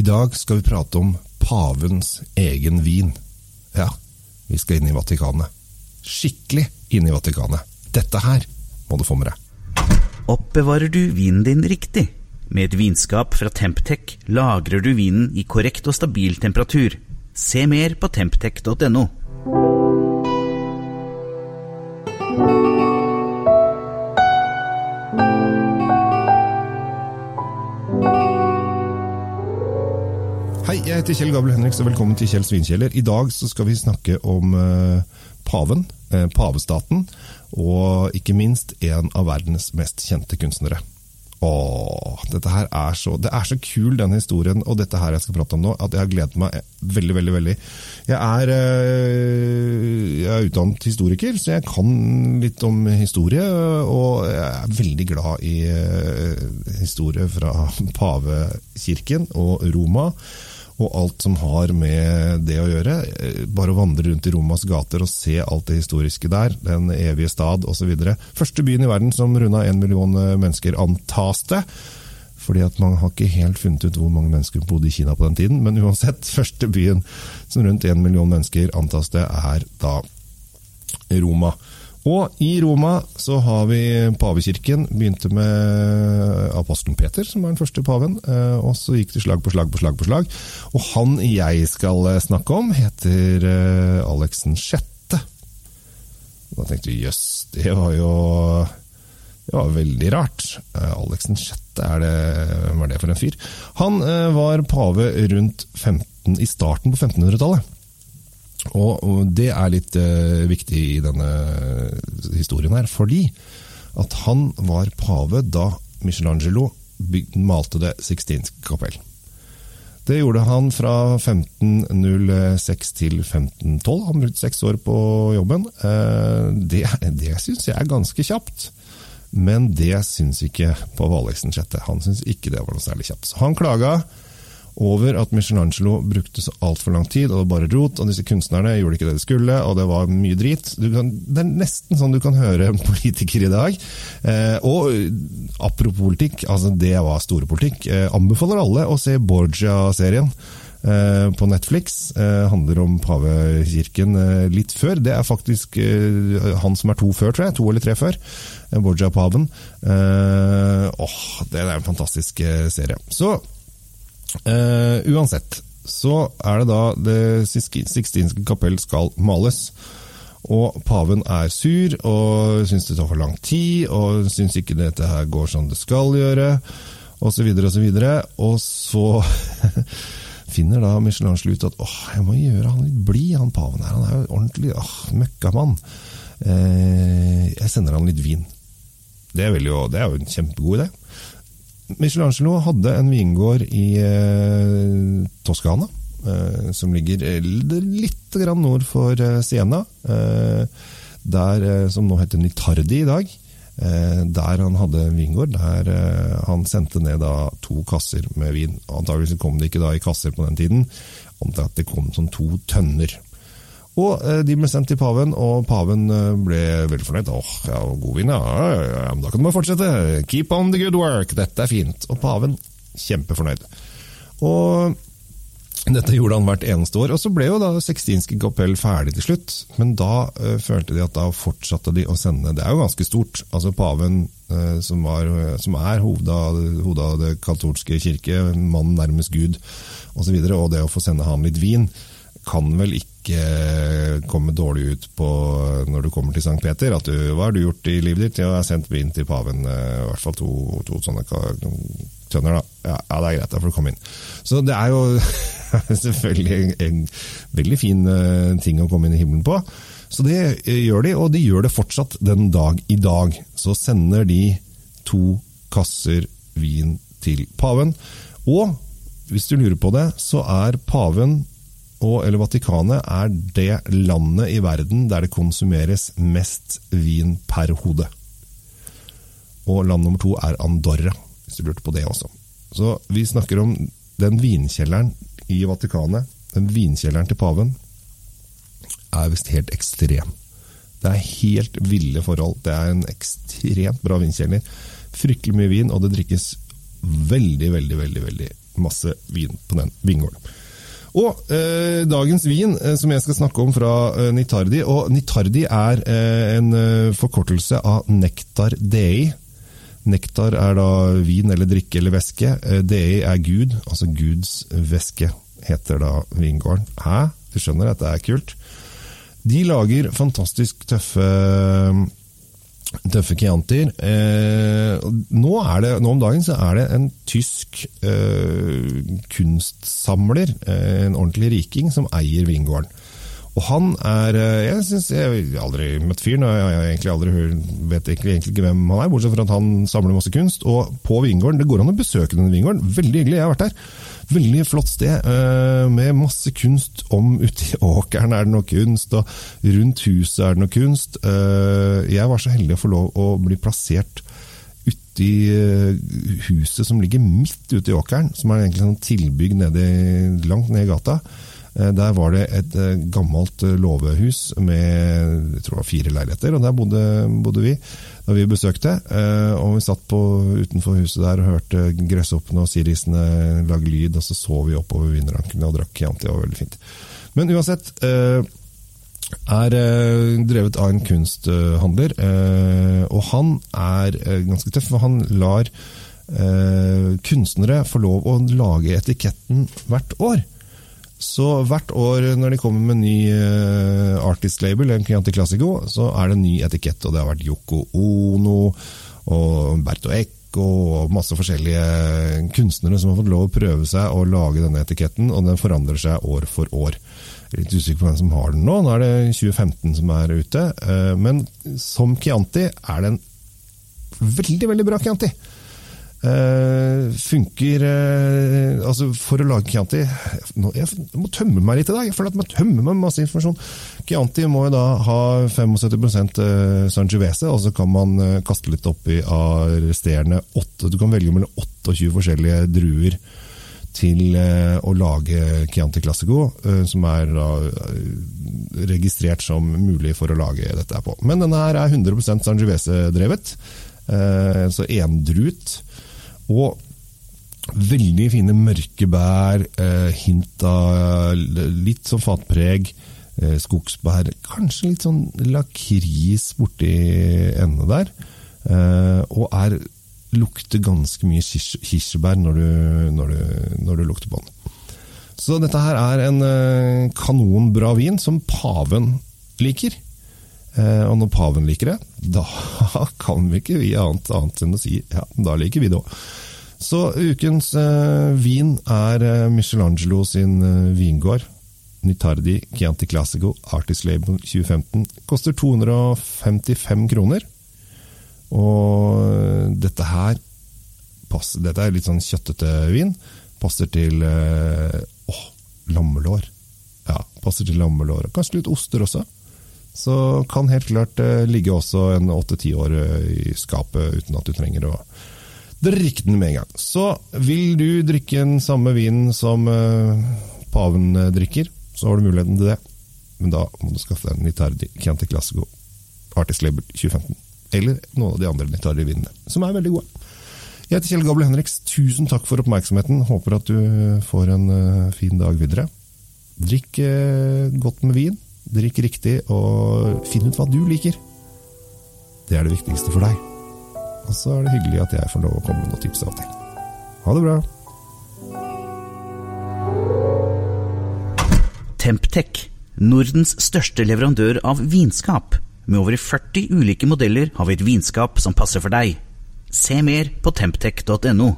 I dag skal vi prate om pavens egen vin. Ja, vi skal inn i Vatikanet. Skikkelig inn i Vatikanet. Dette her må du få med deg. Oppbevarer du vinen din riktig? Med et vinskap fra Temptec lagrer du vinen i korrekt og stabil temperatur. Se mer på temptec.no. jeg heter Kjell Gabel Henriks og velkommen til Kjell Svinkjeller. I dag så skal vi snakke om eh, paven, eh, pavestaten, og ikke minst en av verdens mest kjente kunstnere. Åh, dette her er så, det er så kul, denne historien, og dette her jeg skal prate om nå, at jeg har gledet meg veldig, veldig. veldig. Jeg er, eh, jeg er utdannet historiker, så jeg kan litt om historie, og jeg er veldig glad i eh, historie fra pavekirken og Roma og alt som har med det å gjøre. Eh, Bare å vandre rundt i Romas gater og se alt det historiske der, den evige stad osv. Første byen i verden som runda én million eh, mennesker, antas det. Fordi at man har ikke helt funnet ut hvor mange mennesker bodde i Kina på den tiden. Men uansett, første byen som rundt én million mennesker antas det, er da Roma. Og i Roma så har vi pavekirken. Begynte med apostelen Peter, som var den første paven. eh, Og så gikk det slag på slag på slag på slag. Og han jeg skal eh, snakke om, heter Alexen 6. Da tenkte vi jøss, det var jo det var veldig rart. Eh, Alex den sjette, er det, hvem er det for en fyr? Han eh, var pave rundt 15, i starten på 1500-tallet. Og, det er litt eh, viktig i denne historien her, fordi at han var pave da Michelangelo malte det Sixtinske kapell. Det gjorde han fra 1506 til 1512. Han brukte seks år på jobben. Eh, Det, det syns jeg er ganske kjapt. Men det syns ikke på Aleksen Sjette. Han syns ikke det var noe særlig kjapt. Så han klaga over at Michelangelo brukte så altfor lang tid, og det var bare rot, og disse kunstnerne gjorde ikke det de skulle, og det var mye drit. Kan, det er nesten sånn du kan høre politikere i dag. Eh, og apropos politikk, altså det var store politikk. Eh, anbefaler alle å se Borgia-serien. eh, På Netflix. Eh, handler om pavekirken eh, litt før. Det er faktisk eh, han som er to før, tror jeg. To eller tre før. eh, Borgia-paven. Eh, åh, det er en fantastisk eh, serie. Så Eh, uansett, så er det da det Sixtinske kapell skal males. Og paven er sur og syns det tar for lang tid, og syns ikke dette her går som det skal gjøre, osv., osv. Og så finner da Michelangelo ut at åh, jeg må gjøre han litt blid, han paven her. Han er jo ordentlig åh, møkkamann. Eh, jeg sender han litt vin. Det, vil jo, det er jo en kjempegod idé. Michelangelo hadde en vingård i eh, Toskana, eh, som ligger eh, litt nord for eh, Siena. Eh, der, eh, som nå heter Nitardi i dag. Der han hadde en vingård. Der han sendte ned da to kasser med vin. Antageligvis kom det ikke da i kasser på den tiden. omtrent det kom som to tønner. Og eh, De ble sendt til paven, og paven eh, ble veldig fornøyd. Åh, ja, god vin, ja. ja, men Da kan du bare fortsette. Keep on the good work. Dette er fint. Og paven kjempefornøyd. Og dette gjorde han hvert eneste år. Og så ble jo da Sextinske kapell ferdig til slutt. Men da uh, følte de at da fortsatte de å sende Det er jo ganske stort. Altså Paven, uh, som, var, som er hovedet av det katolske kirke, mannen nærmest Gud osv., og, så videre, og det å få sende han litt vin, kan vel ikke komme dårlig ut på når du kommer til Sankt Peter. At du, hva har du gjort i livet ditt? Ja, jeg har sendt vin til paven. eh, I hvert fall to, to sånne tønner, da. Ja, ja, det er greit, da får du komme inn. Så det er jo selvfølgelig en, en veldig fin eh, ting å komme inn i himmelen på. Så det eh, gjør de, og de gjør det fortsatt den dag i dag. Så sender de to kasser vin til paven. Og hvis du lurer på det, så er paven og, eller Vatikanet er det landet i verden der det konsumeres mest vin per hode. Og land nummer to er Andorra, hvis du lurte på det også. Så vi snakker om den vinkjelleren i Vatikanet, den vinkjelleren til paven, er visst helt ekstrem. Det er helt ville forhold. Det er en ekstremt bra vinkjeller. Fryktelig mye vin, og det drikkes veldig, veldig, veldig veldig masse vin på den vingården. Og eh, dagens vin, eh, som jeg skal snakke om fra eh, Nitardi Og Nitardi er eh, en eh, forkortelse av Nektar Dei. Nektar er da vin eller drikke eller væske. Eh, Dei er Gud, altså Guds væske, heter da vingården. Hæ? Du skjønner, at det er kult. De lager fantastisk tøffe tøffe Chiantier. Eh, nå, det, nå om dagen så er det en tysk eh, kunstsamler, eh, en ordentlig riking, som eier vingården. Og han er eh, Jeg synes jeg har aldri møtt fyren, og jeg egentlig aldri vet egentlig, egentlig ikke hvem han er, bortsett fra at han samler masse kunst. Og på vingården, det går an å besøke denne vingården, veldig hyggelig, jeg har vært der. Veldig flott sted, eh, med masse kunst om uti åkeren er det noe kunst, og rundt huset er det noe kunst. Eh, jeg var så heldig å få lov å bli plassert uti eh, huset som ligger midt ute i åkeren, som er egentlig sånn tilbygg nede, langt ned i gata. Der var det et gammelt låvehus med jeg tror det var fire leiligheter, og der bodde, bodde vi da vi besøkte. Og vi satt på, utenfor huset der og hørte gresshoppene og sirisene lage lyd, og så så vi oppover vinrankene og drakk Chianti. Det var veldig fint. Men uansett er drevet av en kunsthandler, og han er ganske tøff. for Han lar kunstnere få lov å lage etiketten hvert år. Så hvert år når de kommer med ny uh, artist-label, en Chianti Classico, så er det ny etikett. Og det har vært Yoko Ono og Berto Eco og masse forskjellige kunstnere som har fått lov å prøve seg å lage denne etiketten, og den forandrer seg år for år. Jeg er litt usikker på hvem som har den nå. Nå er det 2015 som er ute. Uh, men som Chianti er det en veldig, veldig bra Chianti. Uh, funker uh, altså For å lage Chianti nå, Jeg må tømme meg litt i dag. Jeg føler at jeg tømmer meg med masse informasjon. Chianti må jo da ha 75 uh, Sangiovese, og så kan man kaste litt oppi av resterende åtte Du kan velge mellom 28 forskjellige druer til å lage Chianti Classico, som er registrert som mulig for å lage dette på. Men denne her er 100 Sangiovese-drevet, så endrut. Og veldig fine mørke bær, eh, hint av litt sånn fatpreg, eh, skogsbær. Kanskje litt sånn lakris borti enden der. Eh, og er, lukter ganske mye kirsebær når når, når du, lukter på den. Så dette her er en eh, kanonbra vin som paven liker. Eh, og når paven liker det, da kan vi ikke vi annet, annet enn å si ja, da liker vi det òg. Så ukens eh, vin er eh, Michelangelo sin vingård. Nitardi Chianti Classico Artist Label 2015. Koster 255 kroner. Og dette her passer, Dette er litt sånn kjøttete vin. Passer til åh, lammelår. Ja, passer til lammelår. Kanskje litt oster også. Så kan helt klart ligge også en åtte-ti år i skapet uten at du trenger å drikke den med en gang. Så vil du drikke den samme vinen som paven drikker, så har du muligheten til det. Men da må du skaffe deg en Nitardi Chianti Classico Artist Label 2015. Eller noen av de andre Nitardi-vinene, som er veldig gode. Jeg heter Kjell Gabel Henriks. Tusen takk for oppmerksomheten. Håper at du får en fin dag videre. Drikk godt med vin. Drikk riktig, og finn ut hva du liker. Det er det viktigste for deg. Og så er det hyggelig at jeg får lov å komme med noen tips av og til. Ha det bra. Temptec, Nordens største leverandør av vinskap. Med over 40 ulike modeller har vi et vinskap som passer for deg. Se mer på temptec.no.